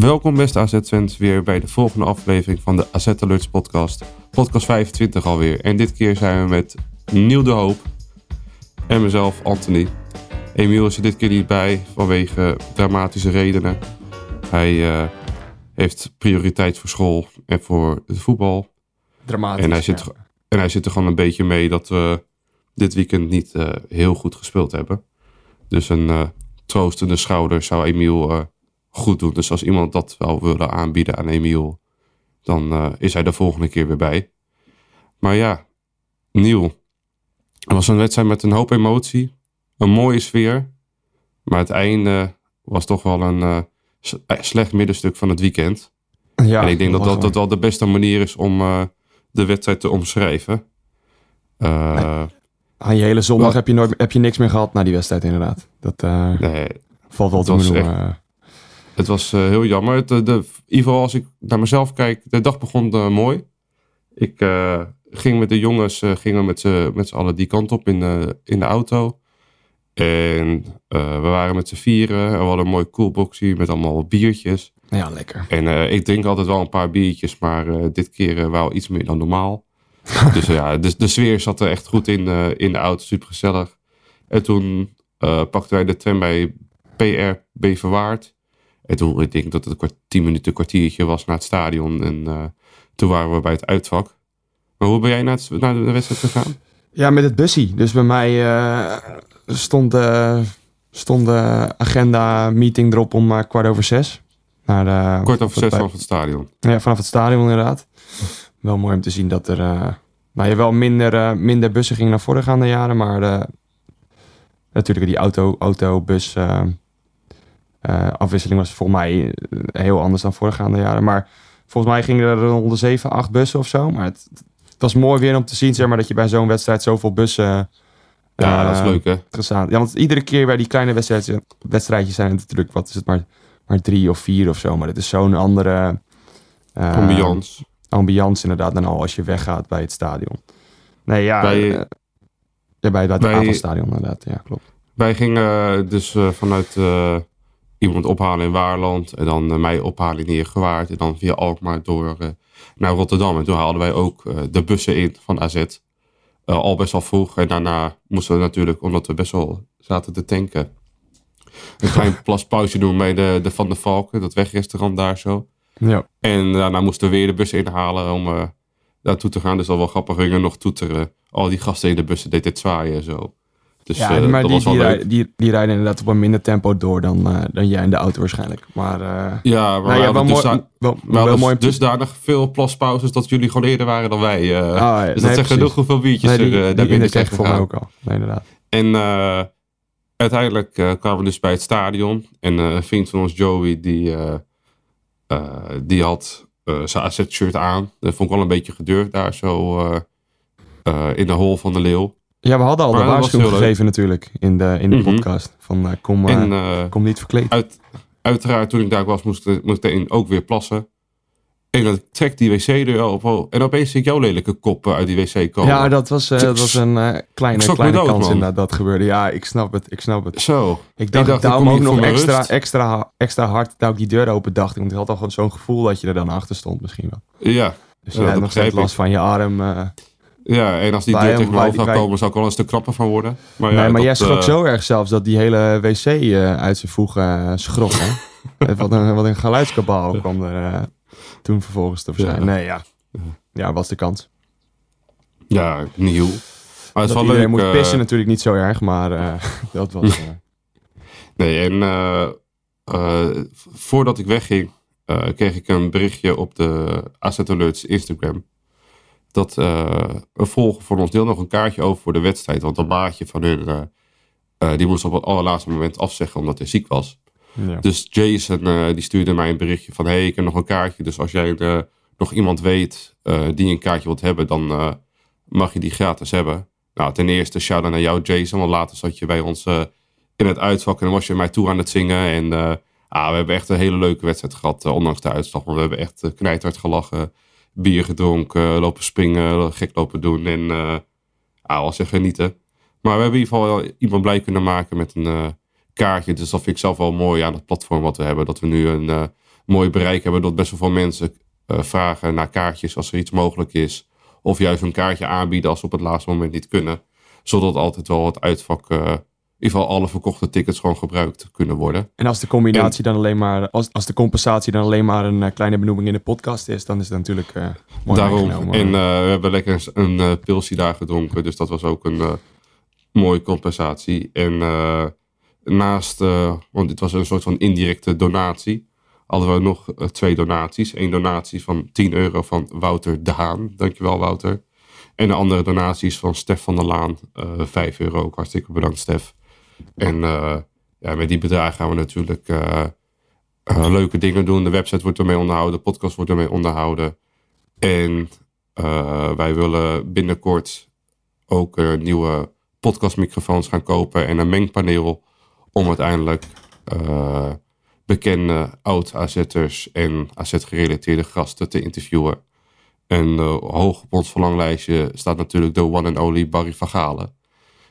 Welkom beste AZ-fans weer bij de volgende aflevering van de AZ Alerts podcast. Podcast 25 alweer. En dit keer zijn we met Niel de Hoop en mezelf, Anthony. Emiel is er dit keer niet bij vanwege dramatische redenen. Hij eh, heeft prioriteit voor school en voor het voetbal. Dramatisch. En hij, zit, ja. en hij zit er gewoon een beetje mee dat we dit weekend niet eh, heel goed gespeeld hebben. Dus een eh, troostende schouder zou Emiel goed doen. Dus als iemand dat wel willen aanbieden aan Emiel, dan eh, is hij de volgende keer weer bij. Maar ja, Niel. Het was een wedstrijd met een hoop emotie. Een mooie sfeer. Maar het einde was toch wel een eh, slecht middenstuk van het weekend. Ja, en ik denk dat dat, dat wel de beste manier is om eh, de wedstrijd te omschrijven. Gewoon- Aan je hele zondag Wat? heb je, nooit, heb je niks meer gehad na die wedstrijd inderdaad. Dat nee, valt wel te. Het was eh, heel jammer. Het, de, in ieder geval als ik naar mezelf kijk, de dag begon eh, mooi. Ik eh, ging met de jongens, gingen met z'n met z'n allen die kant op in de, in de auto. En we waren met z'n vieren. En we hadden een mooi coolboxie met allemaal biertjes. ja, lekker. En ik drink altijd wel een paar biertjes, maar dit keer wel iets meer dan normaal. dus ja, de, de sfeer zat er echt goed in, in de auto, super gezellig. En toen pakten wij de tram bij PR Beverwaard. En toen, ik denk dat het een tien minuten, kwartiertje was naar het stadion. En eh, toen waren we bij het uitvak. Maar hoe ben jij naar, het, naar de wedstrijd gegaan? Ja, met het bussie. Dus bij mij eh, stond, eh, stond de agenda meeting erop om kwart over zes. Naar de, Kort over zes bij- vanaf het stadion. Ja, vanaf het stadion inderdaad. Wel mooi om te zien dat er eh, nou, ja, wel minder, minder bussen gingen dan voorgaande jaren. Maar natuurlijk die auto, auto-bus eh, eh, afwisseling was volgens mij eh, heel anders dan voorgaande jaren. Maar volgens mij gingen er rond de 7, 8 bussen of zo. Maar het, het was mooi weer om te zien zeg maar, dat je bij zo'n wedstrijd zoveel bussen... Ja, dat is eh, leuk hè. Ja, want iedere keer bij die kleine wedstrijdjes, wedstrijdjes zijn het natuurlijk, wat is het, maar, maar drie of vier of zo. Maar het is zo'n andere Ambiance. ambiance inderdaad dan al als je weggaat bij het stadion. Nee, ja. Bij- ja, bij, bij het avondstadion inderdaad. Ja, klopt. Wij gingen dus vanuit iemand ophalen in Waarland. En dan eh, mij ophalen in Heergewaard. En dan via Alkmaar door eh, naar Rotterdam. En toen haalden wij ook eh, de bussen in van AZ. Al best wel vroeg. En daarna moesten we natuurlijk, omdat we best wel zaten te tanken... een klein plaspauze doen bij de, de Van de Valken. Dat wegrestaurant daar zo. Ja. En daarna moesten we weer de bussen inhalen om eh naartoe te gaan. Dus al wel grappig. Gingen nog toeteren. Al die gasten in de bussen deden het zwaaien en zo. Dus Ja, eh, maar dat die, was wel die, die, die rijden inderdaad op een minder tempo door dan, eh, dan jij in de auto waarschijnlijk. Maar, eh, Ja, maar nou ja, wel, hadden, mooi, wel, mooi dusdanig veel plaspauzes dat jullie gewoon eerder waren dan wij. Ah, ja, dus nee, dat zegt genoeg hoeveel biertjes Nee, die, er daar binnen zijn voor mij ook al. Nee, inderdaad. En uiteindelijk kwamen we dus bij het stadion. En eh, een vriend van ons, Joey, die, die had zijn AZ-shirt aan. Dat vond ik wel een beetje gedurfd daar zo in de hol van de leeuw. Ja, we hadden al Maar de waarschuwing gegeven natuurlijk in de, in de Mhm. podcast. Van eh, kom, eh, en eh, kom niet verkleed. uit, uiteraard, toen ik daar was, moest, ik daarin ook weer plassen. En dan trekt die wc-deur open. En opeens zie ik jouw lelijke kop uit die wc komen. Ja, dat was, dat was een kleine, kleine dood, kans man. inderdaad dat gebeurde. Ja, ik snap het. Ik snap het. Zo. Ik dacht, dacht, ik daarom ook nog extra, rust. extra, extra hard dat ik die deur open dacht. Want ik had al gewoon zo'n gevoel dat je er dan achter stond misschien wel. Ja. Dus Ja, je dat hebt nog steeds last van je arm. Ja, en als die deur tegen zou komen, zou ik wel eens te knapper van worden. Maar ja, nee, maar jij schrok eh, zo erg zelfs dat die hele wc eh, uit zijn voegen eh, schrok. Hè? Wat, een, wat een geluidskabaal kwam er toen vervolgens te verschijnen. Ja. Nee, ja. Ja, was de kans. Ja, nieuw. Maar het is wel leuk. moet pissen natuurlijk niet zo erg, maar dat was... Nee, en voordat ik wegging, kreeg ik een berichtje op de Asset Alerts Instagram. Dat eh, een volger van ons deel nog een kaartje over voor de wedstrijd. Want een maatje van hun, eh, eh, die moest op het allerlaatste moment afzeggen omdat hij ziek was. Ja. Dus Jason eh, die stuurde mij een berichtje van... hey, ik heb nog een kaartje. Dus als jij eh, nog iemand weet eh, die een kaartje wilt hebben... dan eh, mag je die gratis hebben. Nou, ten eerste shout-out naar jou Jason. Want later zat je bij ons eh, in het uitvak... en dan was je mij toe aan het zingen. En eh, ah, we hebben echt een hele leuke wedstrijd gehad... eh, ondanks de uitslag. Want we hebben echt knijthard gelachen... bier gedronken, lopen springen, gek lopen doen. En ah, was echt genieten. Maar we hebben in ieder geval iemand blij kunnen maken met een eh, kaartje. Dus dat vind ik zelf wel mooi aan het platform wat we hebben. Dat we nu een eh, mooi bereik hebben. Dat best wel veel mensen eh, vragen naar kaartjes als er iets mogelijk is. Of juist een kaartje aanbieden als ze op het laatste moment niet kunnen. Zodat altijd wel het uitvak, ieder geval alle verkochte tickets gewoon gebruikt kunnen worden. En als de combinatie dan alleen maar, als, als de compensatie dan alleen maar een eh, kleine benoeming in de podcast is, dan is het natuurlijk eh mooi Daarom. En eh, we hebben lekker een eh pilsje daar gedronken. Dus dat was ook een mooie compensatie. En naast, want dit was een soort van indirecte donatie, hadden we nog twee donaties. Eén donatie van 10 euro van Wouter de Haan. Dankjewel Wouter. En de andere donatie is van Stef van der Laan. eh 5 euro. Ook hartstikke bedankt Stef. En eh, ja, met die bedragen gaan we natuurlijk eh, eh, leuke dingen doen. De website wordt ermee onderhouden. De podcast wordt ermee onderhouden. En wij willen binnenkort ook nieuwe podcastmicrofoons gaan kopen en een mengpaneel om uiteindelijk bekende oud-AZ'ers en AZ-gerelateerde gasten te interviewen. En hoog op ons verlanglijstje staat natuurlijk de one and only Barry van Galen.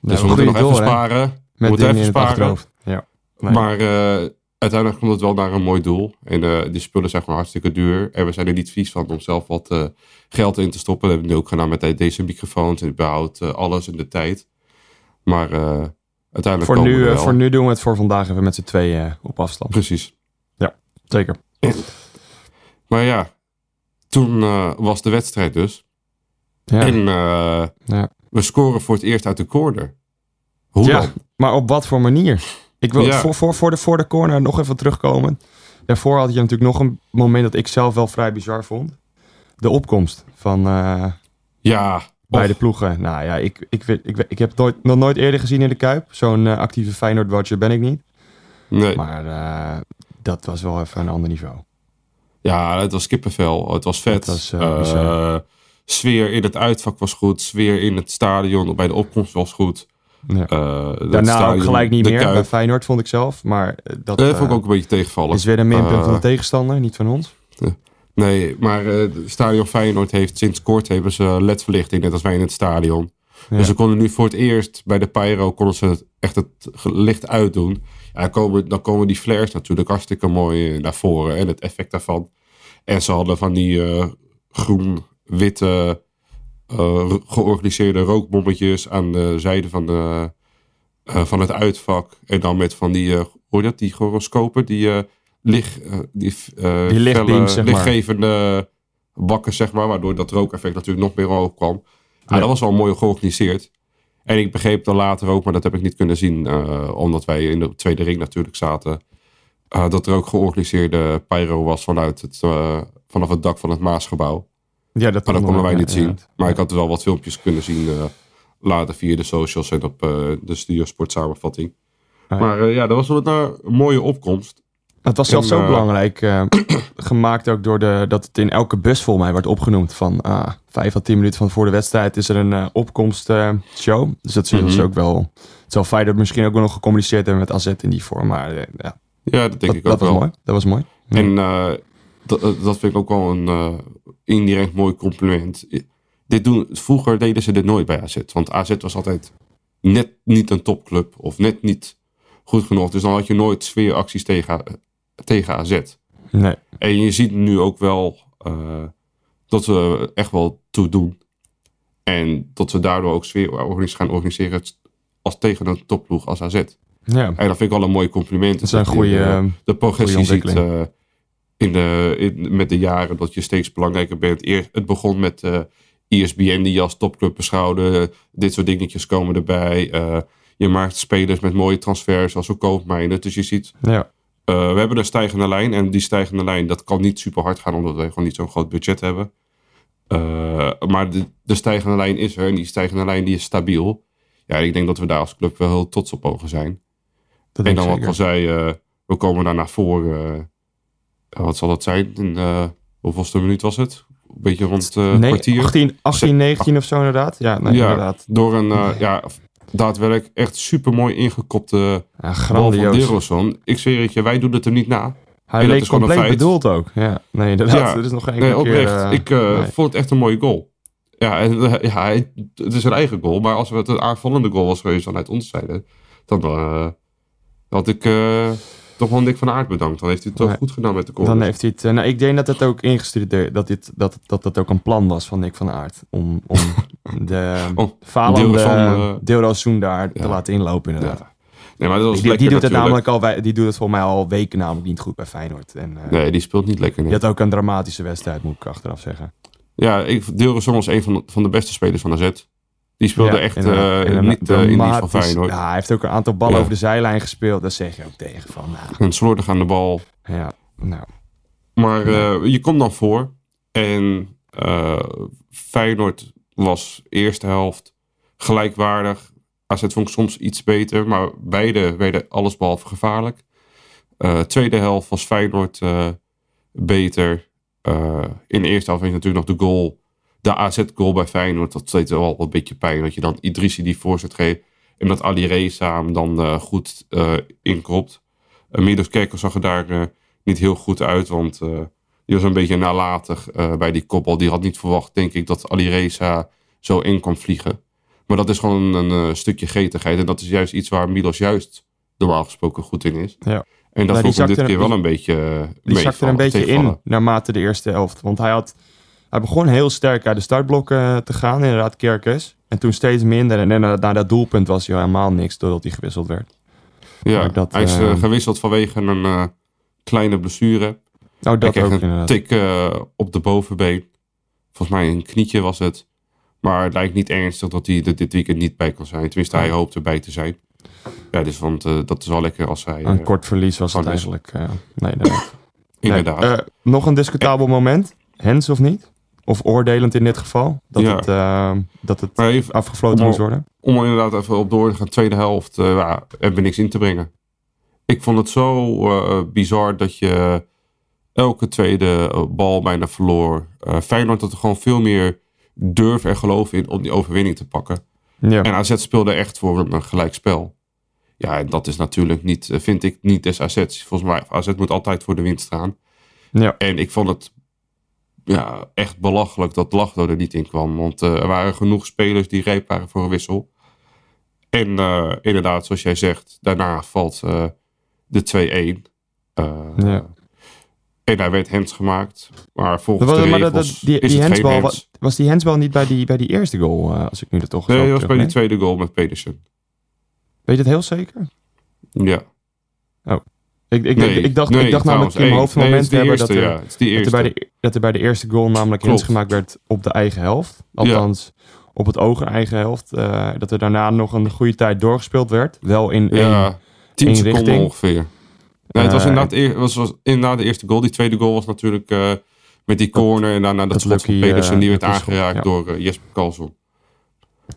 Dus we moeten nog even sparen. We Met dingen even in het sparen. Ja. Nee. Maar eh, uiteindelijk komt het wel naar een mooi doel. En eh, die spullen zijn gewoon hartstikke duur. En we zijn er niet vies van om zelf wat eh, geld in te stoppen. Dat hebben we nu ook gedaan met deze microfoons. En het eh, alles in de tijd. Maar uiteindelijk voor, komen nu, we wel. voor nu doen we het voor vandaag even met z'n tweeën op afstand. Precies. Zeker. Maar ja, toen was de wedstrijd dus. Ja. En Ja. we scoren voor het eerst uit de corner. Hoe Ja, dan? maar op wat voor manier? Ik wil Ja. voor, voor, voor, de, voor de corner nog even terugkomen. Daarvoor had je natuurlijk nog een moment dat ik zelf wel vrij bizar vond. De opkomst van eh, Ja, beide och, ploegen. Nou ja, ik, ik, weet- ik, weet- ik heb het nooit, nog nooit eerder gezien in de Kuip. Zo'n eh, actieve Feyenoord-watcher ben ik niet. nee. Maar eh, dat was wel even een ander niveau. Ja, het was kippenvel. Het was vet. Het was, sfeer in het uitvak was goed. Sfeer in het stadion bij de opkomst was goed. Ja. Eh, Daarna ook gelijk niet meer bij Feyenoord, vond ik zelf. Maar eh, dat Dat eh, vond ik ook een beetje tegenvallen. is weer een minpunt van de tegenstander, niet van ons. Nee, maar het stadion Feyenoord heeft sinds kort hebben ze ledverlichting, net als wij in het stadion. Ja. Dus ze konden nu voor het eerst bij de Pyro konden ze echt het licht uitdoen. Ja, dan, komen, dan komen die flares natuurlijk hartstikke mooi naar voren en het effect daarvan. En ze hadden van die groen-witte georganiseerde rookbommetjes aan de zijde van, de, eh, van het uitvak. En dan met van die, eh dat, die horoscopen, die, eh licht, eh, die, eh, Die lichtbeams, felle, zeg maar. lichtgevende bakken, zeg maar, waardoor dat rookeffect natuurlijk nog meer omhoog kwam. Ja, Ja. Dat was wel mooi georganiseerd. En ik begreep dan later ook, maar dat heb ik niet kunnen zien, eh, omdat wij in de tweede ring natuurlijk zaten, eh, dat er ook georganiseerde pyro was vanuit het, eh, vanaf het dak van het Maasgebouw. Ja, dat Maar dat konden wij niet zien. Maar ik had wel wat filmpjes kunnen zien eh, later via de socials en op eh, de Studiosport samenvatting. Maar eh, ja, dat was wel een mooie opkomst. Het was zelfs En, zo belangrijk, gemaakt ook door de, dat het in elke bus volgens mij werd opgenoemd. Van ah, vijf à tien minuten van voor de wedstrijd is er een opkomstshow. dus dat is Mhm. ook wel, het zal fijn dat we misschien ook wel nog gecommuniceerd hebben met AZ in die vorm. Maar ja, Ja, dat denk dat, ik dat ook was wel. mooi. Dat was mooi. En dat, dat vind ik ook wel een indirect mooi compliment. Dit doen, vroeger deden ze dit nooit bij AZ. Want AZ was altijd net niet een topclub. Of net niet goed genoeg. Dus dan had je nooit sfeeracties tegen, tegen AZ. Nee. En je ziet nu ook wel eh, dat we echt wel toe doen. En dat we daardoor ook sfeer organis- gaan organiseren als tegen een topploeg als AZ. Ja, En dat vind ik wel een mooi compliment. dat is een je goede... de- eh, de progressie ziet ontwikkeling. Eh, in de, in, met de jaren dat je steeds belangrijker bent. Eer, het begon met eh ESPN die je als topclub beschouwde. Dit soort dingetjes komen erbij. Eh, je maakt spelers met mooie transfers zoals ook Koopmijnen. Dus je ziet, ja. eh, we hebben een stijgende lijn. En die stijgende lijn, dat kan niet super hard gaan omdat we gewoon niet zo'n groot budget hebben. Eh, maar de, de stijgende lijn is er en die stijgende lijn die is stabiel. Ja, ik denk dat we daar als club wel heel trots op mogen zijn. Dat En dan wat ik al zei, eh, we komen daar naar voren. Eh, wat zal dat zijn? In, uh, hoeveelste minuut was het? Een beetje rond uh, nee, kwartier. 18, 18 19 of zo inderdaad. Ja, nee, ja, inderdaad. door een uh, ja, daadwerkelijk echt super mooi ingekopte ja, bal van. Deroson. Ik zweer het je, wij doen het er niet na. Hij En dat leek is compleet bedoeld ook. Ja, nee, inderdaad. Ja, Er is nog geen Nee, enkele oprecht. keer... eh, ik nee. vond het echt een mooie goal. Ja, en, ja het is een eigen goal. Maar als het een aanvallende goal was geweest vanuit onze zijde, dan had ik toch wel Nick van Aert bedankt. Dan heeft hij het toch goed gedaan met de goal. Dan heeft hij het... eh, nou, ik denk dat het ook ingestudeerd... Dat, dit, dat, dat dat ook een plan was van Nick van Aert. Om, om de Oh, falende eh, daar te ja. laten inlopen inderdaad. Nee, maar dat was Die, doet het natuurlijk. namelijk al, die doet het volgens mij al weken namelijk niet goed bij Feyenoord. En, eh, Nee, die speelt niet lekker. Die Nee. had ook een dramatische wedstrijd, moet ik achteraf zeggen. Ja, ik, Deelrezon was een van de, van de beste spelers van AZ. Die speelde Ja, echt in een- eh, in een niet eh, in dienst van Feyenoord. Ja, hij heeft ook een aantal ballen Ja. over de zijlijn gespeeld. Daar zeg je ook tegen van, nou, En slordig aan de bal. ja, nou, Maar eh, je komt dan voor. En Feyenoord was eerste helft gelijkwaardig. AZ vond soms iets beter. Maar beide werden allesbehalve gevaarlijk. Tweede helft was Feyenoord beter. In de eerste helft je natuurlijk nog de goal. De AZ-goal bij Feyenoord. Dat deed wel een beetje pijn. Dat je dan Idrissi die voorzet geeft. En dat Ali Reza hem dan eh, goed eh inkropt. Uh, Milos Kerkel zag er daar eh, niet heel goed uit. Want eh, die was een beetje nalatig eh, bij die kopbal. Die had niet verwacht, denk ik, dat Ali Reza zo in kwam vliegen. Maar dat is gewoon een eh, stukje getigheid. En dat is juist iets waar Milos juist normaal gesproken goed in is. Ja. En dat Nou, vond ik dit er- keer wel een beetje eh, die zakte er een beetje in naarmate de eerste helft. Want hij, had, hij begon heel sterk uit de startblokken eh, te gaan, inderdaad, Kerkers. En toen steeds minder. En na, na dat doelpunt was hij helemaal niks, doordat hij gewisseld werd. Ja, dat, hij is eh, eh, gewisseld vanwege een kleine blessure. Oh, Hij dat kreeg ook een inderdaad. tik op de bovenbeen. Volgens mij een knietje was het. Maar het lijkt niet ernstig dat hij er dit weekend niet bij kan zijn. Tenminste, hij hoopt erbij te zijn. Ja, dus want dat is wel lekker als hij... Een kort verlies was het eigenlijk. nee, inderdaad. nog een discutabel moment. Hens of niet? Of oordelend in dit geval? Dat Ja. het, eh, dat het even, afgefloten moest worden? om er inderdaad even op door te gaan, tweede helft, eh ja, hebben we niks in te brengen. Ik vond het zo eh, bizar dat je elke tweede eh, bal bijna verloor. Feyenoord had er gewoon veel meer durf en geloof in om die overwinning te pakken. Ja. En AZ speelde echt voor een, gelijk spel. Ja, en dat is natuurlijk niet, vind ik, niet des AZ's. Volgens mij, AZ moet altijd voor de winst staan. ja. En ik vond het ja, echt belachelijk dat Lachdo er niet in kwam. Want eh, er waren genoeg spelers die rijp waren voor een wissel. En eh, inderdaad, zoals jij zegt, daarna valt eh, de 2-1. Eh, Ja. En hij werd hands gemaakt. Maar volgens Dat was- de dat- dat- die, is die handsbal, hands. was die handsbal niet bij die, bij die eerste goal, als ik nu er toch Nee, dat was bij die tweede goal met Pedersen. Weet je het heel zeker? Ja. Ik, ik, Nee, ik, ik dacht, nee, ik dacht namelijk in mijn hoofd moment Nee, hebben dat er, ja. Het is die dat, er eerste. bij de, dat er bij de eerste goal namelijk Klopt. gemaakt werd op de eigen helft. Althans, op het oog eigen helft. eh, dat er daarna nog een goede tijd doorgespeeld werd. Wel in één... Ja, 10 één seconden richting. ongeveer. Nee, het was Eh, inderdaad, eer- was, was inderdaad de eerste goal. Die tweede goal was natuurlijk eh, met die corner en daarna dat, dat schot van Pedersen. die werd aangeraakt ja. door Jesper Karlsson.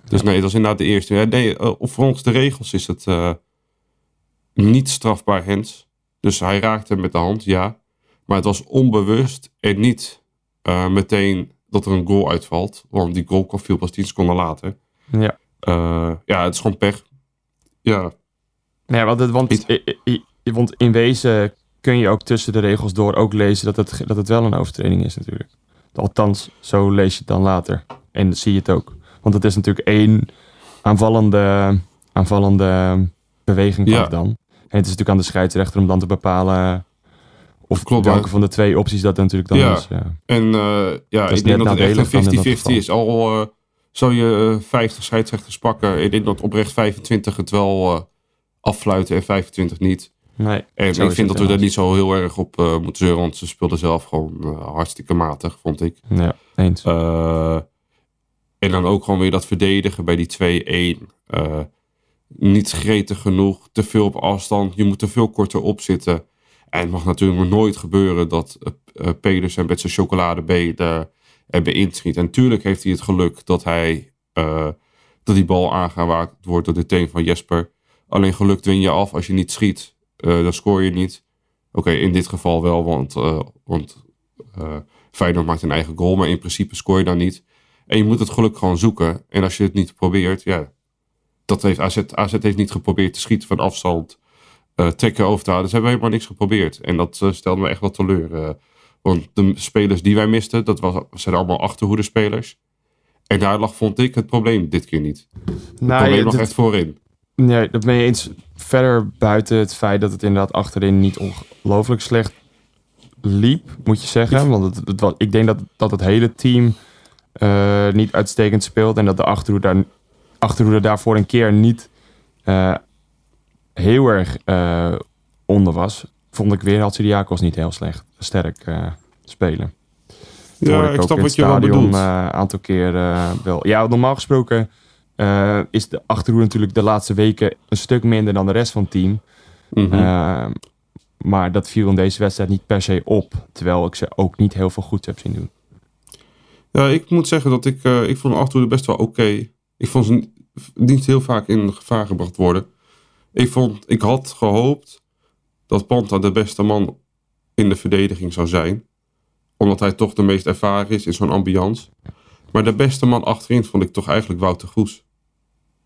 Dus nee, het was inderdaad de eerste. Nee, eh, volgens de regels is het niet strafbaar hands. Dus hij raakte hem met de hand, ja. Maar het was onbewust en niet eh, meteen dat er een goal uitvalt. Want die goal kwam viel pas 10 seconden later. Ja. Eh, ja, het is gewoon pech. Ja, Ja, want, het, want, want in wezen kun je ook tussen de regels door ook lezen dat het, dat het wel een overtreding is natuurlijk. Althans, zo lees je het dan later. En zie je het ook. Want het is natuurlijk één aanvallende, aanvallende beweging Ja. dan. En het is natuurlijk aan de scheidsrechter om dan te bepalen of Klopt, welke van de twee opties dat natuurlijk dan Ja. is. Ja. En eh, ja, ik denk dat het echt een 50-50 geval. is. Al eh, zou je eh, 50 scheidsrechters pakken. Ik denk dat oprecht 25 het wel eh, affluiten en 25 niet. Nee, En ik vind dat we helaas. niet zo heel erg op eh, moeten zeuren. Want ze speelden zelf gewoon eh, hartstikke matig, vond ik. Ja, eens. Eh, en dan ook gewoon weer dat verdedigen bij die 2-1. Eh, niet gretig genoeg, te veel op afstand. Je moet er veel korter op zitten. En het mag natuurlijk nooit gebeuren dat uh, uh, Pedersen met zijn chocoladebeen daar erbij inschiet. En natuurlijk heeft hij het geluk dat hij uh, dat die bal aangewaakt wordt door de teen van Jesper. Alleen geluk dwing je af als je niet schiet. eh, dan scoor je niet. Oké, in dit geval wel, want, eh, want eh, Feyenoord maakt een eigen goal, maar in principe scoor je dan niet. En je moet het geluk gewoon zoeken. En als je het niet probeert, ja, dat heeft AZ, AZ heeft niet geprobeerd te schieten van afstand, eh trekken over te houden. Ze hebben helemaal niks geprobeerd. En dat eh, stelde me echt wel teleur. eh. want de spelers die wij misten, dat was, zijn allemaal achterhoede spelers. En daar lag, vond ik, het probleem dit keer niet. Het Nou, probleem ja, lag dit- echt voorin. Nee, dat ben je eens verder buiten het feit dat het inderdaad achterin niet ongelooflijk slecht liep, moet je zeggen. Want het, het was, ik denk dat, dat het hele team eh, niet uitstekend speelt en dat de achterhoede, daar, achterhoede daarvoor een keer niet eh, heel erg eh, onder was. Vond ik weer Hatsidiakos niet heel slecht sterk eh, spelen. Ja, ik ook snap wat je wel bedoelt. eh, een aantal keer eh, wel. Ja, normaal gesproken eh, is de achterhoede natuurlijk de laatste weken een stuk minder dan de rest van het team. Mhm. Eh, maar dat viel in deze wedstrijd niet per se op. Terwijl ik ze ook niet heel veel goeds heb zien doen. Ja, ik moet zeggen dat ik, eh, ik vond de achterhoede best wel oké. Ik vond ze niet, niet heel vaak in gevaar gebracht worden. Ik, vond, ik had gehoopt dat Panta de beste man in de verdediging zou zijn. Omdat hij toch de meest ervaren is in zo'n ambiance. Maar de beste man achterin vond ik toch eigenlijk Wouter Goes.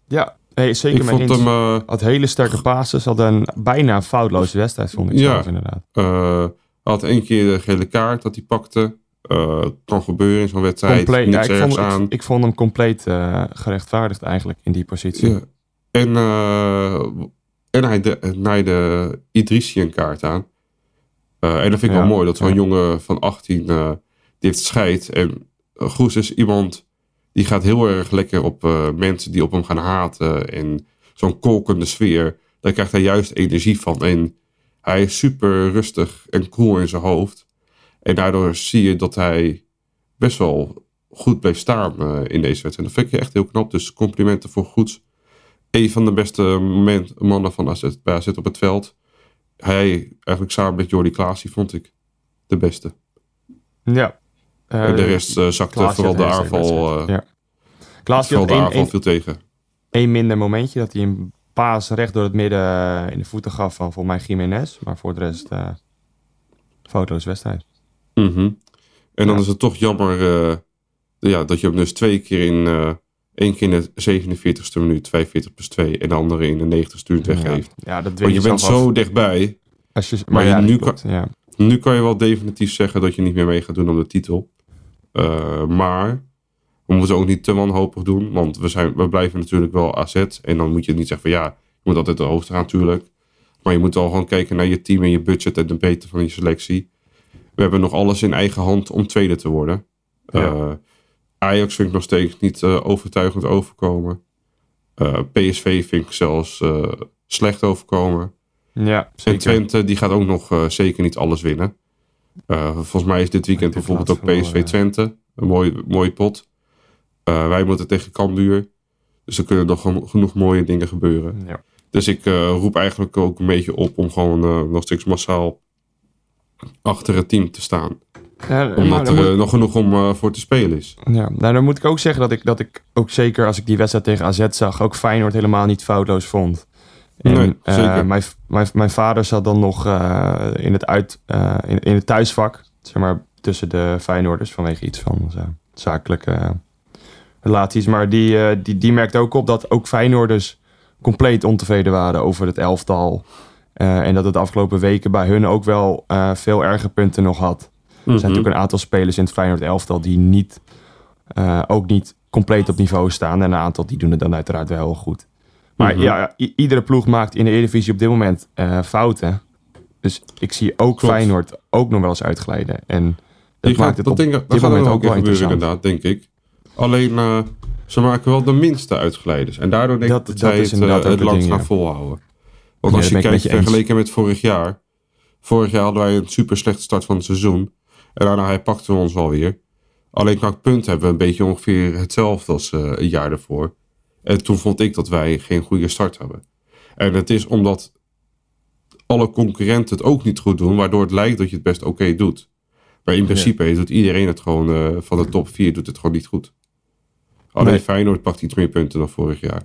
Ja, hey, zeker Ik vond hem... eh, Had hele sterke passes. Had een bijna foutloze wedstrijd, vond ik Ja. zelfs inderdaad. hij had één keer de gele kaart dat hij pakte. Eh, kan gebeuren in zo'n wedstrijd. Compleet, ja, Niks ik, vond, aan. ik, ik vond hem compleet gerechtvaardigd eigenlijk in die positie. Ja. En, en hij de, naaide Idrissi een kaart aan. Eh, en dat vind ik Ja, wel mooi, dat zo'n ja. jongen van 18, eh, die heeft scheid. En uh, Goes is iemand, die gaat heel erg lekker op eh, mensen die op hem gaan haten. En zo'n kolkende sfeer, daar krijgt hij juist energie van. En hij is super rustig en cool in zijn hoofd. En daardoor zie je dat hij best wel goed bleef staan eh, in deze wedstrijd. Dat vind ik echt heel knap. Dus complimenten voor Goeds. Een van de beste moment, mannen van AZ, bij AZ op het veld. Hij, eigenlijk samen met Jordi Klaas, die vond ik de beste. Ja. Eh, de rest eh, zakte Klaas vooral de aanval. eh ja. Klaas had de aanval viel tegen. één minder momentje. Dat hij een paas recht door het midden in de voeten gaf van volgens mij Jiménez. Maar voor de rest foto's wedstrijd. Mhm. En dan Ja. is het toch jammer ja, dat je hem dus twee keer in... één keer in de 47ste minuut, 45 plus 2. En de andere in de 90ste minuut weggeeft. Ja, ja, dat dwing je je bent zo dichtbij. Als je, maar, ja, nu klopt, ja. Nu kan je wel definitief zeggen dat je niet meer mee gaat doen om de titel. Eh, maar we moeten ook niet te wanhopig doen. Want we, zijn, we blijven natuurlijk wel AZ. En dan moet je niet zeggen van ja, je moet altijd de hoofd gaan natuurlijk. Maar je moet wel gewoon kijken naar je team en je budget en de breedte van je selectie. We hebben nog alles in eigen hand om tweede te worden. Ja. Eh, Ajax vind ik nog steeds niet eh, overtuigend overkomen. Eh, PSV vind ik zelfs eh, slecht overkomen. Ja, En zeker. Twente die gaat ook nog zeker niet alles winnen. Volgens mij is dit weekend bijvoorbeeld ook PSV Twente. Een mooie, mooie pot. Wij moeten tegen Cambuur. Dus er kunnen nog geno- genoeg mooie dingen gebeuren. Ja. Dus ik roep eigenlijk ook een beetje op om gewoon nog steeds massaal achter het team te staan. Ja, Omdat er moet- eh, nog genoeg om eh, voor te spelen is. Ja, nou dan moet ik ook zeggen dat ik, dat ik ook zeker als ik die wedstrijd tegen AZ zag, ook Feyenoord helemaal niet foutloos vond. En, Nee, eh, mijn, mijn, mijn vader zat dan nog in, het uit, in, in het thuisvak, zeg maar tussen de Feyenoorders vanwege iets van zakelijke relaties. Maar die, die, die merkte ook op dat ook Feyenoorders compleet ontevreden waren over het elftal. En dat het de afgelopen weken bij hun ook wel veel erger punten nog had. Er zijn Mhm. natuurlijk een aantal spelers in het Feyenoord elftal die niet, eh, ook niet compleet op niveau staan. En een aantal die doen het dan uiteraard wel goed. Maar Mhm. ja, iedere ploeg maakt in de Eredivisie op dit moment eh, fouten. Dus ik zie ook Klopt. Feyenoord ook nog wel eens uitglijden. En dat Die maakt gaat, het op denk, dit moment ook wel interessant. inderdaad, denk ik. Alleen eh, ze maken wel de minste uitglijders. En daardoor denk Dat- ik dat, dat zij het, inderdaad ook het lang gaan ja. volhouden. Want Ja, als je kijkt vergeleken met vorig jaar. Vorig jaar hadden wij een super slechte start van het seizoen. En daarna hij pakte we ons wel weer. Alleen qua punt hebben we een beetje ongeveer hetzelfde als eh, een jaar ervoor. En toen vond ik dat wij geen goede start hebben. En het is omdat alle concurrenten het ook niet goed doen, waardoor het lijkt dat je het best oké doet. Maar in principe doet iedereen het gewoon, eh, van de top 4 doet het gewoon niet goed. Alleen Nee. Feyenoord pakt iets meer punten dan vorig jaar.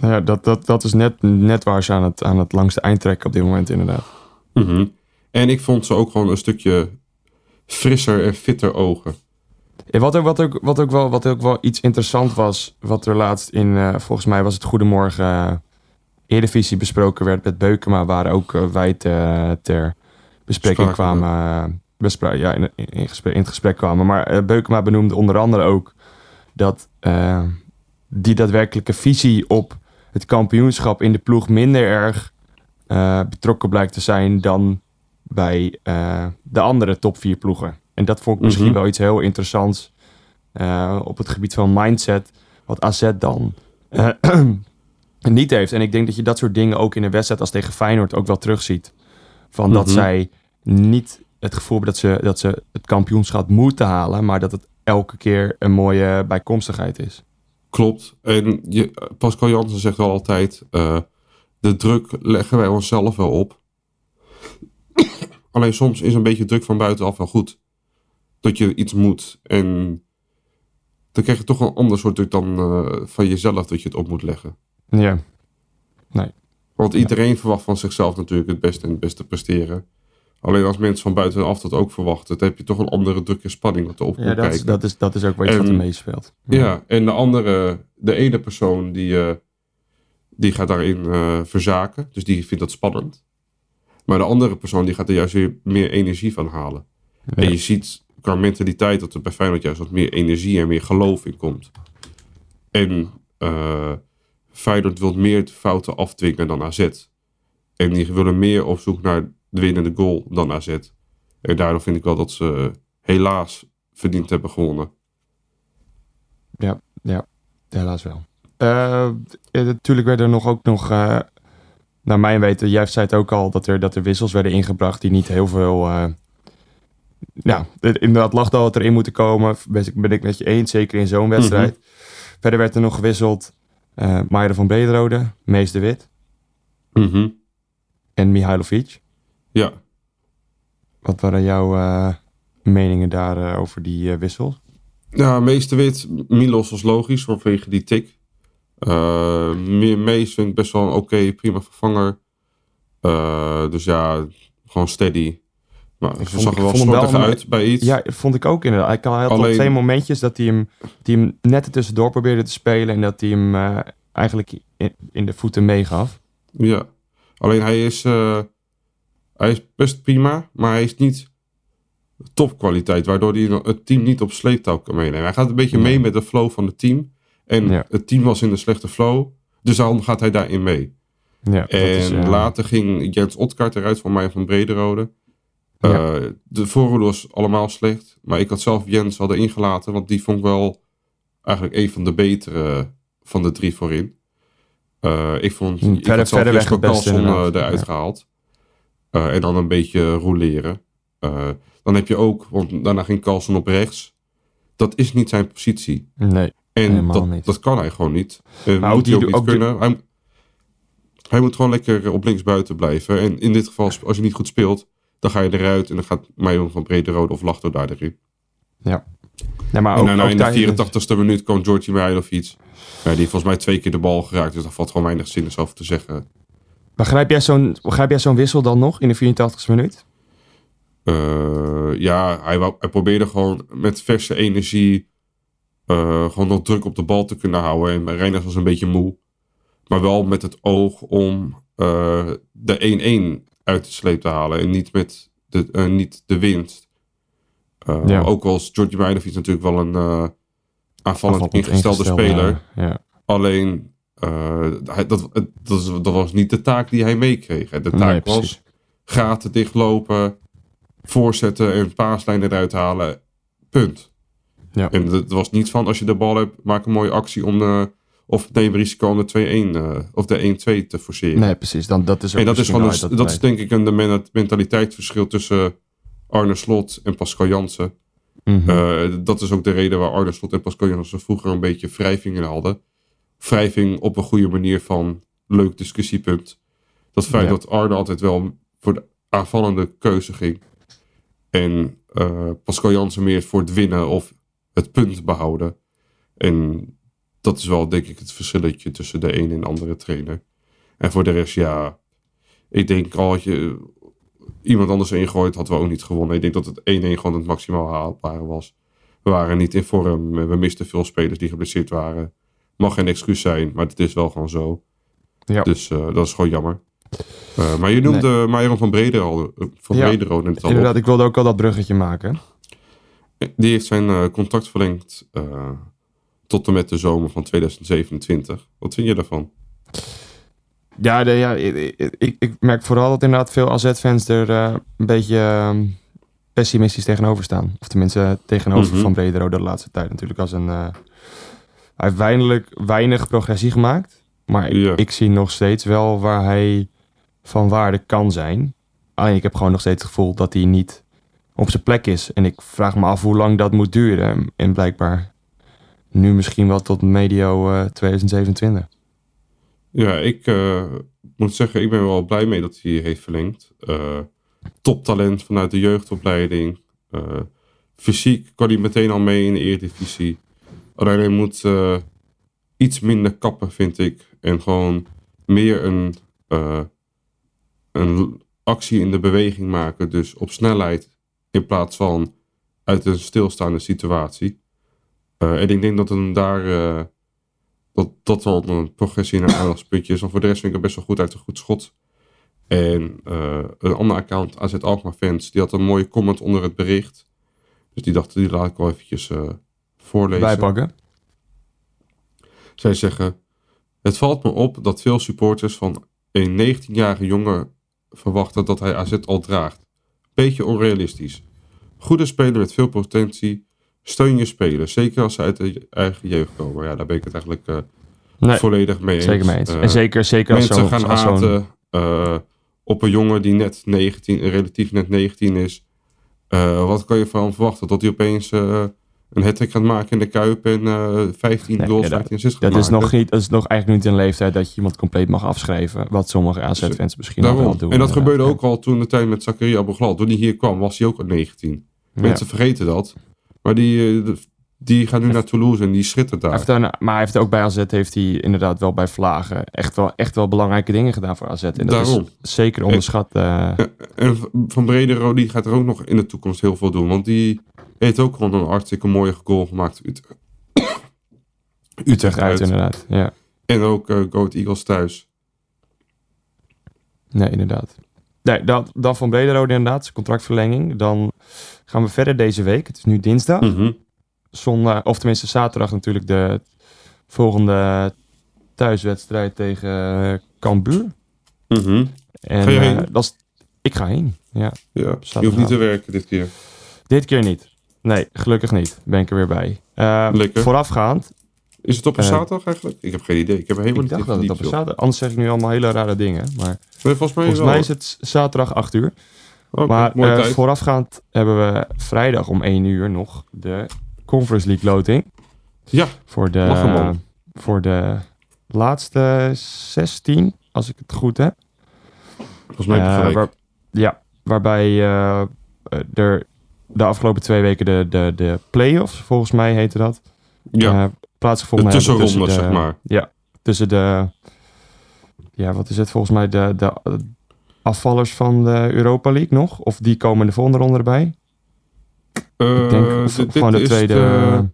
Nou ja, dat, dat, dat is net, net waar ze aan het, aan het langste eind trekken op dit moment inderdaad. Mhm. En ik vond ze ook gewoon een stukje frisser en fitter ogen. Ja, wat, ook, wat, ook, wat, ook wel, wat ook wel iets interessant was, wat er laatst in, eh, volgens mij was het Goedemorgen uh, Eredivisie besproken werd met Beukema, waar ook uh, wij te, ter bespreking Spraken, kwamen, bespra- ja, in, in, in, gesprek, in het gesprek kwamen. Maar Beukema benoemde onder andere ook dat die daadwerkelijke visie op het kampioenschap in de ploeg minder erg betrokken blijkt te zijn dan bij uh, de andere top vier ploegen. En dat vond ik misschien Mhm. wel iets heel interessants uh, op het gebied van mindset, wat AZ dan uh, niet heeft. En ik denk dat je dat soort dingen ook in een wedstrijd als tegen Feyenoord ook wel terugziet. Van dat Mhm. zij niet het gevoel hebben dat ze, dat ze het kampioenschap moeten halen, maar dat het elke keer een mooie bijkomstigheid is. Klopt. En je, Pascal Jansen zegt wel altijd: uh, de druk leggen wij onszelf wel op. Alleen soms is een beetje druk van buitenaf wel goed. Dat je iets moet. En dan krijg je toch een ander soort druk dan uh, van jezelf dat je het op moet leggen. Ja. Nee. Want iedereen ja. verwacht van zichzelf natuurlijk het beste en het beste presteren. Alleen als mensen van buitenaf dat ook verwachten, dan heb je toch een andere druk en spanning wat erop ja, dat kijken. Is, dat, is, dat is ook wat je wat er meespeelt. Ja. ja, en de andere, de ene persoon die, uh, die gaat daarin uh, verzaken. Dus die vindt dat spannend. Maar de andere persoon die gaat er juist weer meer energie van halen. Ja. En je ziet qua mentaliteit dat er bij Feyenoord juist wat meer energie en meer geloof in komt. En uh, Feyenoord wil meer fouten afdwingen dan AZ. En die willen meer op zoek naar de winnende goal dan AZ. En daardoor vind ik wel dat ze helaas verdiend hebben gewonnen. Ja, ja helaas wel. Uh, natuurlijk werden er nog ook nog, uh, naar mijn weten, jij zei het ook al, dat er, dat er wissels werden ingebracht die niet heel veel... Uh, ja, inderdaad lag al wat erin moeten komen. Ben ik, ben ik met je eens, zeker in zo'n wedstrijd. Mm-hmm. Verder werd er nog gewisseld uh, Maier van Brederode, Mees de Wit mm-hmm. en Mihailovic. Ja. Wat waren jouw uh, meningen daar uh, over die uh, wissel? Ja, Mees de Wit, Milos was logisch vanwege die tik. Uh, Mees vind ik best wel een oké, okay, prima vervanger. Uh, dus ja, gewoon steady. Maar ik zag er wel slordig uit bij iets. Ja, vond ik ook inderdaad. Hij had Alleen... twee momentjes dat hij hem, die hem net ertussendoor probeerde te spelen. En dat hij hem uh, eigenlijk in, in, de voeten meegaf. Ja, alleen hij is, uh, hij is best prima, maar hij is niet topkwaliteit. Waardoor hij het team niet op sleeptouw kan meenemen. Hij gaat een beetje mee met de flow van het team. En ja. het team was in de slechte flow. Dus daarom gaat hij daarin mee. Ja, en is, ja. later ging Jens Otkart eruit van mij van Brederode. Ja. Uh, de voorhoede was allemaal slecht. Maar ik had zelf Jens al erin gelaten. Want die vond ik wel eigenlijk een van de betere van de drie voorin. Uh, ik vond verder, ik had zelf verder Carlson eruit ja. gehaald. en dan een beetje roleren. dan heb je ook, want daarna ging Carlson op rechts. Dat is niet zijn positie. Nee. En dat, niet. dat kan hij gewoon niet. Maar moet hij ook niet ook die- kunnen. Hij, hij moet gewoon lekker op links buiten blijven. En in dit geval, als je niet goed speelt, dan ga je eruit en dan gaat Mayon van Brederode of Lachto daar erin. Nee, maar en ook, daarna ook in de tijdens- 84ste minuut kwam Georgi Mihailovic. Ja, die heeft volgens mij twee keer de bal geraakt. Dus daar valt gewoon weinig zinnigs over te zeggen. Begrijp jij zo'n begrijp jij zo'n wissel dan nog in de 84ste minuut? Eh, ja, hij, wou, hij probeerde gewoon met verse energie eh, gewoon nog druk op de bal te kunnen houden. En Reiners was een beetje moe. Maar wel met het oog om eh, de 1-1 uit de sleep te halen. En niet, met de, eh, niet de winst. Ja. Ook als Georgi Mihailovic natuurlijk wel een aanvallend ingestelde speler. Ja. Alleen, hij, dat, dat, is- dat was niet de taak die hij meekreeg. De taak was gaten dichtlopen, voorzetten en paaslijnen eruit halen. Punt. Ja. En het was niet van, als je de bal hebt, maak een mooie actie om de, of neem risico om de 2-1 eh, of de 1-2 te forceren. Nee, precies. Dan, dat is ook en dat is, gewoon een, dat is denk ik een de men- mentaliteitsverschil tussen Arne Slot en Pascal Jansen. Mhm. Eh, dat is ook de reden waar Arne Slot en Pascal Jansen vroeger een beetje wrijving in hadden. Wrijving op een goede manier van leuk discussiepunt. Dat feit Ja. dat Arne altijd wel voor de aanvallende keuze ging. En eh, Pascal Jansen meer voor het winnen of het punt behouden. En dat is wel denk ik het verschilletje tussen de een en de andere trainer. En voor de rest, ja, ik denk al had je iemand anders ingooid, hadden we ook niet gewonnen. Ik denk dat het 1-1 gewoon het maximaal haalbare was. We waren niet in vorm, we misten veel spelers die geblesseerd waren. Mag geen excuus zijn, maar het is wel gewoon zo. Ja. Dus eh, dat is gewoon jammer. Eh, maar je noemde Myron van Bredero, eh, van Ja, Bredero net al op. Inderdaad, ik wilde ook al dat bruggetje maken. Die heeft zijn eh, contract verlengd eh, tot en met de zomer van 2027. Wat vind je daarvan? Ja, de, ja ik, ik, ik merk vooral dat inderdaad veel AZ-fans er eh, een beetje ehm, pessimistisch tegenover staan. Of tenminste tegenover Mhm. Van Bredero de laatste tijd natuurlijk als een... hij heeft weinig, weinig progressie gemaakt. Maar ik, ik zie nog steeds wel waar hij van waarde kan zijn. Alleen ik heb gewoon nog steeds het gevoel dat hij niet op zijn plek is. En ik vraag me af hoe lang dat moet duren. En blijkbaar nu misschien wel tot medio eh, 2027. Ja, ik eh, moet zeggen, ik ben wel blij mee dat hij heeft verlengd. Eh, toptalent vanuit de jeugdopleiding. Eh, fysiek kan hij meteen al mee in de Eredivisie. Alleen hij moet eh, iets minder kappen, vind ik. En gewoon meer een, eh, een actie in de beweging maken. Dus op snelheid in plaats van uit een stilstaande situatie. Eh, en ik denk dat hem daar... eh, dat dat wel een progressie naar aandachtspuntje is. Maar voor de rest vind ik het best wel goed uit een goed schot. En eh, een ander account, AZ Alkmaar fans, die had een mooie comment onder het bericht. Dus die dachten, die laat ik wel eventjes voorlezen. Bijpakken. Zij zeggen: Het valt me op dat veel supporters van een 19-jarige jongen verwachten dat hij AZ al draagt. Beetje onrealistisch. Goede speler met veel potentie. Steun je spelers, zeker als ze uit de eigen jeugd komen. Ja, daar ben ik het eigenlijk eh, Nee, volledig mee eens. zeker mee eens. Eh, en zeker, zeker als mensen gaan als haten eh, op een jongen die net 19, relatief net 19 is. Wat kan je van hem verwachten? Dat hij opeens een hat gaat maken in de Kuip en eh 15 Nee, goals, ja, 15 assists gaat Dat is, nog niet, dat is nog eigenlijk niet een leeftijd dat je iemand compleet mag afschrijven. Wat sommige AZ-fans misschien Daarom. wel doen. en dat gebeurde ook al toen de tijd met Zakaria Aboglal. Toen hij hier kwam, was hij ook al 19. Ja. Mensen vergeten dat. Maar die, eh, die gaat nu naar Toulouse en die schittert daar. heeft dan, maar hij heeft ook bij AZ heeft hij inderdaad wel bij Vlagen echt wel, echt wel belangrijke dingen gedaan voor AZ. En dat Daarom. is zeker onderschat. eh, En Van Bredero die gaat er ook nog in de toekomst heel veel doen. Want die heeft ook gewoon een hartstikke mooie goal gemaakt. Ut- Utrecht uit uit. inderdaad. Ja, En ook eh Go Ahead Eagles thuis. nee, inderdaad. Nee, dat, dan van Brederode inderdaad, zijn contractverlenging. Dan gaan we verder deze week. Het is nu dinsdag. Mhm. Zondag, of tenminste zaterdag natuurlijk de volgende thuiswedstrijd tegen eh, Cambuur. Mhm. En, Ga je eh, dat is, ik ga heen, ja. Ja, je hoeft niet te werken dit keer. Dit keer niet. Nee, gelukkig niet. Ben ik er weer bij. Eh, Lekker. Voorafgaand. Is het op een Eh, zaterdag eigenlijk? Ik heb geen idee. Ik heb helemaal Ik niet dacht dat het op een zaterdag... Anders zeg ik nu allemaal hele rare dingen. Maar. Nee, volgens mij volgens wel. mij is het zaterdag 8 uur. Maar eh, voorafgaand hebben we vrijdag om 1 uur nog de Conference League loting. Ja, Voor de, voor de laatste 16, als ik het goed heb. volgens mij Eh, waar- ja, waarbij er de afgelopen twee weken de, de, de play-offs, volgens mij heette dat, ja, eh, plaatsgevonden de tussenronde, tussen de- zeg maar. Ja, tussen de, ja, wat is het volgens mij, de, de afvallers van de Europa League nog? Of die komen de volgende ronde erbij? Eh, Ik denk of dit- gewoon dit de is tweede... de-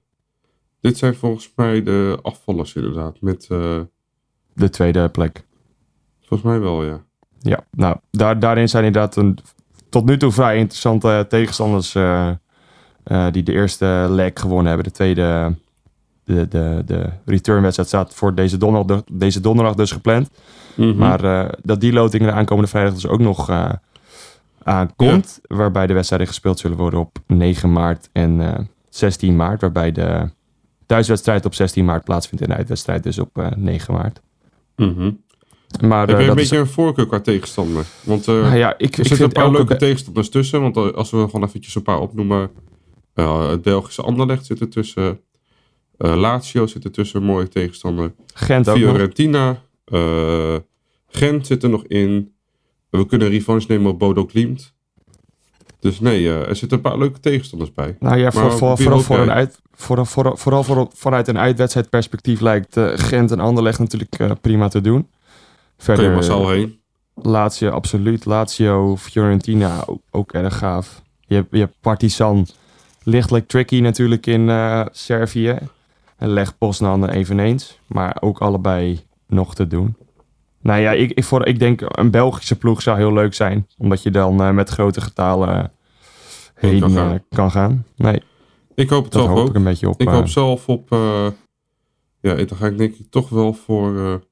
dit zijn volgens mij de afvallers inderdaad. Met, eh, de tweede plek. volgens mij wel, ja. Ja, nou, daar, daarin zijn inderdaad een, tot nu toe vrij interessante tegenstanders eh, eh, die de eerste leg gewonnen hebben. De tweede, de, de, de returnwedstrijd staat voor deze donderdag, deze donderdag dus gepland. Mhm. Maar eh, dat die loting de aankomende vrijdag dus ook nog aankomt. Waarbij de wedstrijden gespeeld zullen worden op 9 maart en eh, 16 maart. Waarbij de thuiswedstrijd op 16 maart plaatsvindt en de uitwedstrijd dus op eh, 9 maart. Mhm. Maar Heb eh, je een beetje is, een voorkeur qua tegenstander? Want eh, nou ja, ik, er zitten een paar elke leuke tegenstanders tussen. Want eh, als we gewoon eventjes een paar opnoemen. het Belgische Anderlecht zit er tussen. Lazio zit er tussen, mooie tegenstander. Gent ook. Fiorentina. Gent zit er nog in. We kunnen revanche nemen op Bodo Klimt. Dus nee, er zitten een paar leuke tegenstanders bij. Nou ja, voor, Maar voor, een uit, voor, vooral voor, vanuit een uitwedstrijdperspectief lijkt Gent en Anderlecht natuurlijk prima te doen. Verder je massaal heen. Lazio, absoluut. Lazio, Fiorentina, ook, ook erg gaaf. Je hebt, je hebt Partizan, lichtelijk tricky natuurlijk in eh, Servië. En Leg Poznan eveneens. Maar ook allebei nog te doen. Nou ja, ik, ik, voor, ik denk een Belgische ploeg zou heel leuk zijn. Omdat je dan eh, met grote getalen heen kan gaan. kan gaan. Nee, Ik hoop het dat zelf hoop ook. ik een beetje op. Ik eh, hoop zelf op. eh, ja, dan ga ik denk ik toch wel voor.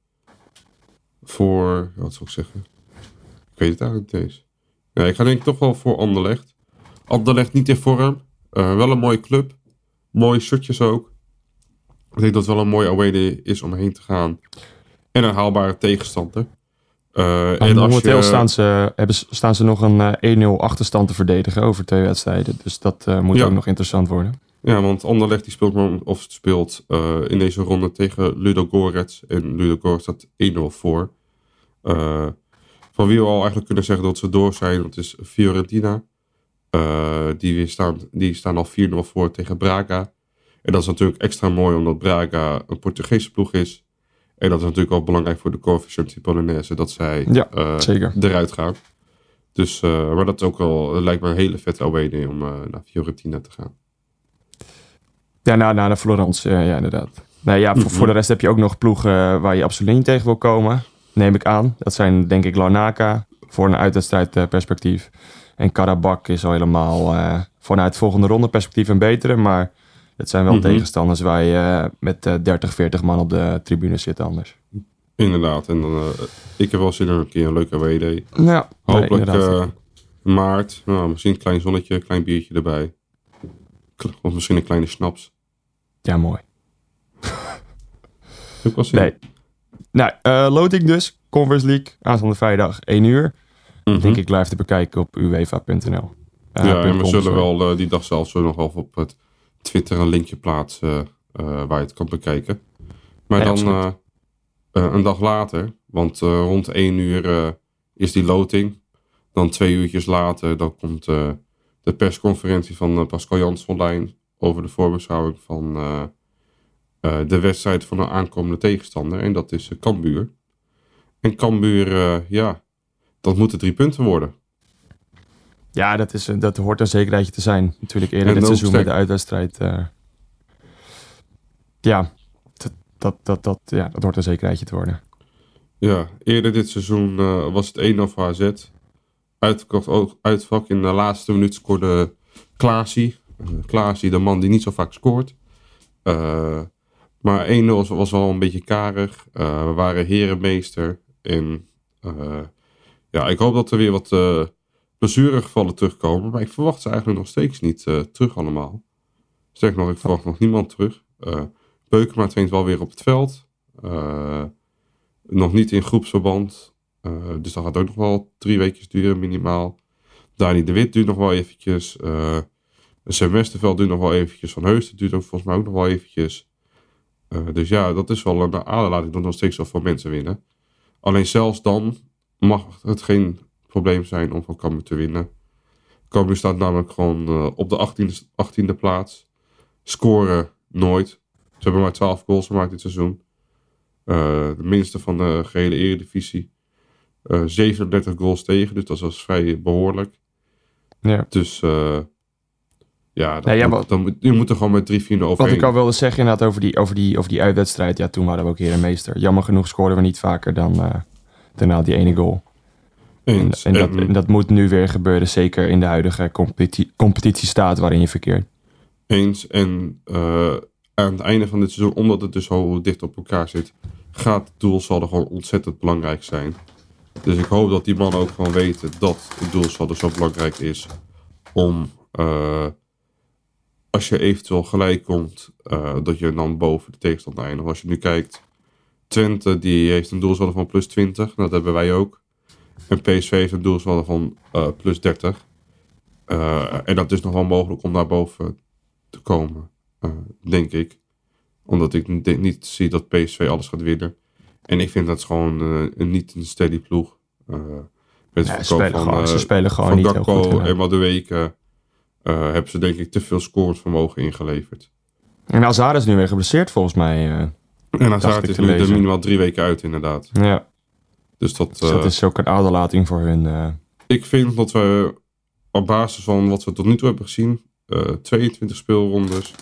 Eh, voor. Wat zou ik zeggen? Ik weet het eigenlijk niet eens. Ja, ik ga denk ik toch wel voor Anderlecht. Anderlecht niet in vorm. eh, wel een mooie club. Mooie shirtjes ook. Ik denk dat het wel een mooie away day is om heen te gaan. En een haalbare tegenstander. Eh, Maar en als momenteel je, staan, ze, hebben, staan ze nog een eh, 1-0 achterstand te verdedigen over twee wedstrijden. Dus dat eh, moet Ja. ook nog interessant worden. Ja, want Anderlecht die speelt, of speelt eh, in deze ronde tegen Ludo Gorets. En Ludo Gorets staat 1-0 voor. Eh, van wie we al eigenlijk kunnen zeggen dat ze door zijn, dat is Fiorentina. Eh, die, weer staan, die staan al 4-0 voor tegen Braga. En dat is natuurlijk extra mooi omdat Braga een Portugese ploeg is. En dat is natuurlijk wel belangrijk voor de coefficiëntie Polonaise dat zij Ja, eh, zeker. eruit gaan. Dus, maar dat is ook wel, lijkt me een hele vette away day om naar Fiorentina te gaan. Ja, na, na de Florence, ja inderdaad. Nee, ja, voor, Mhm. voor de rest heb je ook nog ploegen waar je absoluut niet tegen wil komen. Neem ik aan. Dat zijn denk ik Larnaca, voor een uitwedstrijdperspectief. En Karabak is al helemaal eh, vanuit volgende ronde perspectief een betere. Maar het zijn wel Mhm. tegenstanders waar je eh, met eh, 30, 40 man op de tribune zit anders. Inderdaad. En dan, eh, ik heb wel zin in een keer een leuke day. Ja, Hopelijk nee, eh, maart. Nou, misschien een klein zonnetje, een klein biertje erbij. Of misschien een kleine snaps. ja, mooi. Heb ik wel zin Nee. Nou, eh loting dus. Conference League, aanstaande vrijdag 1 uur. Mhm. Denk ik live te bekijken op uefa.nl. Eh, ja, en we zullen sorry. wel eh, die dag zelf zo nog wel op het Twitter een linkje plaatsen waar je het kan bekijken. Maar Ja, dan een dag later, want rond 1 uur is die loting. Dan twee uurtjes later, dan komt de persconferentie van Pascal Jans online over de voorbeschouwing van de wedstrijd van een aankomende tegenstander. En dat is uh, Cambuur. En Cambuur, eh, ja, dat moeten drie punten worden. Ja, dat, is, dat hoort een zekerheidje te zijn. Natuurlijk eerder En dit seizoen met sterk- de uitwedstrijd. eh, ja, dat, dat, dat, dat, ja, dat hoort een zekerheidje te worden. Ja, eerder dit seizoen eh, was het 1-0 voor AZ. Uitverkocht uitvak. In de laatste minuut scoorde Klaasie. Uh, Klaasie, de man die niet zo vaak scoort. Eh, maar 1-0 was, wel een beetje karig. Eh, we waren herenmeester. En eh, ja, ik hoop dat er weer wat uh, blessuregevallen terugkomen. Maar ik verwacht ze eigenlijk nog steeds niet terug allemaal. Sterker nog, ik verwacht nog niemand terug. Uh, Beukema traint wel weer op het veld. Nog niet in groepsverband. Dus dat gaat ook nog wel drie weken duren minimaal. Dani de Wit duurt nog wel eventjes. Sam Westerveld duurt nog wel eventjes. Van Heusden duurt ook volgens mij ook nog wel eventjes. Uh, dus ja, dat is wel een aanlating dat nog steeds wel veel mensen winnen. Alleen zelfs dan mag het geen probleem zijn om van Cambuur te winnen. Cambuur staat namelijk gewoon uh, op de 18e, 18e plaats. Scoren nooit. Ze hebben maar 12 goals gemaakt dit seizoen. Uh, de minste van de gehele eredivisie. Uh, 37 goals tegen, dus dat was vrij behoorlijk. Ja. Dus ja, dat, nee, ja dan, dan, je moet er gewoon met 3-4 overheen. Wat ik al wilde zeggen inderdaad over die, over die, over die uitwedstrijd. Ja, toen waren we ook herenmeester. Jammer genoeg scoorden we niet vaker dan uh, daarna die ene goal. Eens. En, en, dat, en dat moet nu weer gebeuren, zeker in de huidige competitie, competitiestaat waarin je verkeert. Eens. En uh, aan het einde van dit seizoen, omdat het dus zo dicht op elkaar zit, gaat het doelsaldo gewoon ontzettend belangrijk zijn. Dus ik hoop dat die mannen ook gewoon weten dat het doelsaldo zo belangrijk is om, uh, als je eventueel gelijk komt, uh, dat je dan boven de tegenstander eindigt. Als je nu kijkt, Twente die heeft een doelsaldo van plus 20, dat hebben wij ook. En PSV heeft een doelsaldo van uh, plus 30. en dat is nog wel mogelijk om daar boven te komen, denk ik omdat ik niet zie dat PSV alles gaat winnen. En ik vind dat gewoon een, niet een steady ploeg. Met het verkoop spelen van, gewoon- eh, ze spelen gewoon van niet heel Gakpo goed, en Madueke eh hebben ze denk ik te veel scoresvermogen ingeleverd. En Azar is nu weer geblesseerd volgens mij. eh. En ik is nu er minimaal drie weken uit inderdaad. ja, Dus dat, dus dat eh, is ook een aderlating voor hun. ik vind dat we op basis van wat we tot nu toe hebben gezien, eh 22 speelrondes,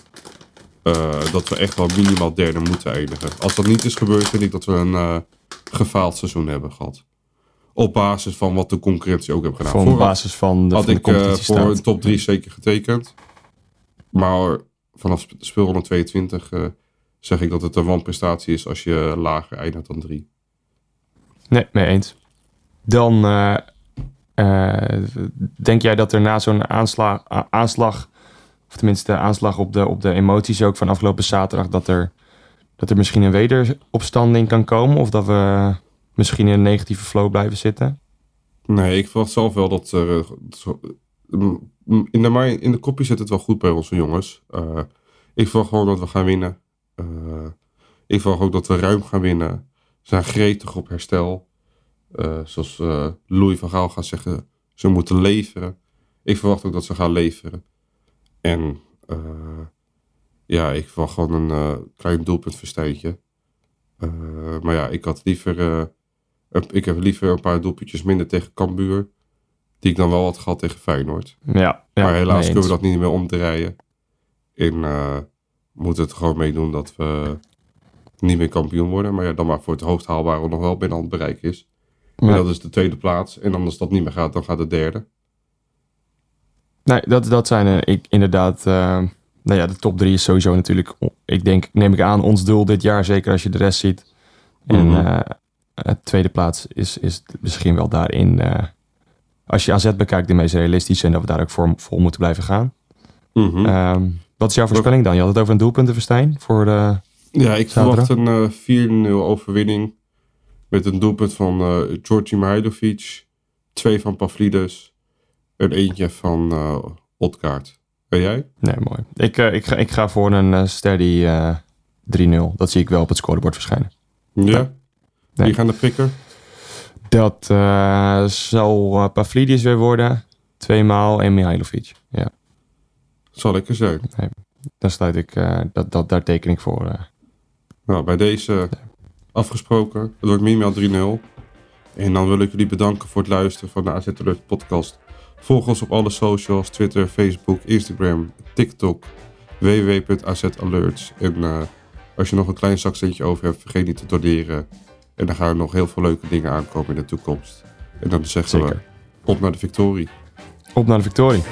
dat we echt wel minimaal derde moeten eindigen. Als dat niet is gebeurd, vind ik dat we een gefaald seizoen hebben gehad. Op basis van wat de concurrentie ook heeft gedaan. Vooraf basis van de, had van de ik eh, voor een top 3 zeker getekend. Maar vanaf sp- speelronde 22 eh, zeg ik dat het een wanprestatie is als je lager eindigt dan 3. Nee, mee eens. Dan eh, denk jij dat er na zo'n aanslag, a- aanslag, of tenminste aanslag op de, op de emoties ook van afgelopen zaterdag, dat er, dat er misschien een wederopstanding kan komen? Of dat we misschien in een negatieve flow blijven zitten? Nee, ik verwacht zelf wel dat er. eh, in, de, in de zit het wel goed bij onze jongens. Eh, ik verwacht gewoon dat we gaan winnen. Eh, ik verwacht ook dat we ruim gaan winnen. Ze zijn gretig op herstel. Zoals Louis van Gaal gaat zeggen, ze moeten leveren. Ik verwacht ook dat ze gaan leveren. En ja, ik verwacht gewoon een klein doelpuntverstijntje. Eh, maar ja, ik had liever. Ik heb liever een paar doelpuntjes minder tegen Cambuur. Die ik dan wel had gehad tegen Feyenoord. Ja, ja maar helaas kunnen we dat niet meer omdraaien. En eh moeten het gewoon meedoen dat we niet meer kampioen worden. Maar ja, dan maar voor het hoogst haalbare nog wel binnen handbereik is. En Ja. dat is de tweede plaats. En als dat niet meer gaat, dan gaat de derde. Nee, dat, dat zijn eh, ik, inderdaad. eh, nou ja, de top drie is sowieso natuurlijk. Ik denk, neem ik aan, ons doel dit jaar. Zeker als je de rest ziet. En Mhm. Het tweede plaats is, is misschien wel daarin. eh, als je AZ bekijkt, de meest realistische. En dat we daar ook voor vol moeten blijven gaan. Mhm. Ehm, wat is jouw voorspelling dan? Je had het over een doelpuntenverstijn voor de. Ja, ik Zaterdag? verwacht een eh 4-0 overwinning. Met een doelpunt van eh Georgi Mihailovic. Twee van Pavlidis. En eentje van eh Otkaart. En jij? Nee, mooi. Ik, eh, ik, ga, ik ga voor een eh, steady eh 3-0. Dat zie ik wel op het scorebord verschijnen. Ja? Wie gaan de prikken? Dat eh, zal eh, Pavlidis weer worden. Tweemaal en Mihailovic. Ja. Zal lekker zijn. Dan sluit ik, eh, dat, dat, daar teken ik voor. Nou, bij deze afgesproken. Het wordt minimaal 3-0. En dan wil ik jullie bedanken voor het luisteren van de AZ Alert podcast. Volg ons op alle socials. Twitter, Facebook, Instagram, TikTok. www.azalerts. En als je nog een klein zakcentje over hebt, vergeet niet te doneren. En dan gaan nog heel veel leuke dingen aankomen in de toekomst. En dan zeggen Zeker. we op naar de victorie. Op naar de victorie.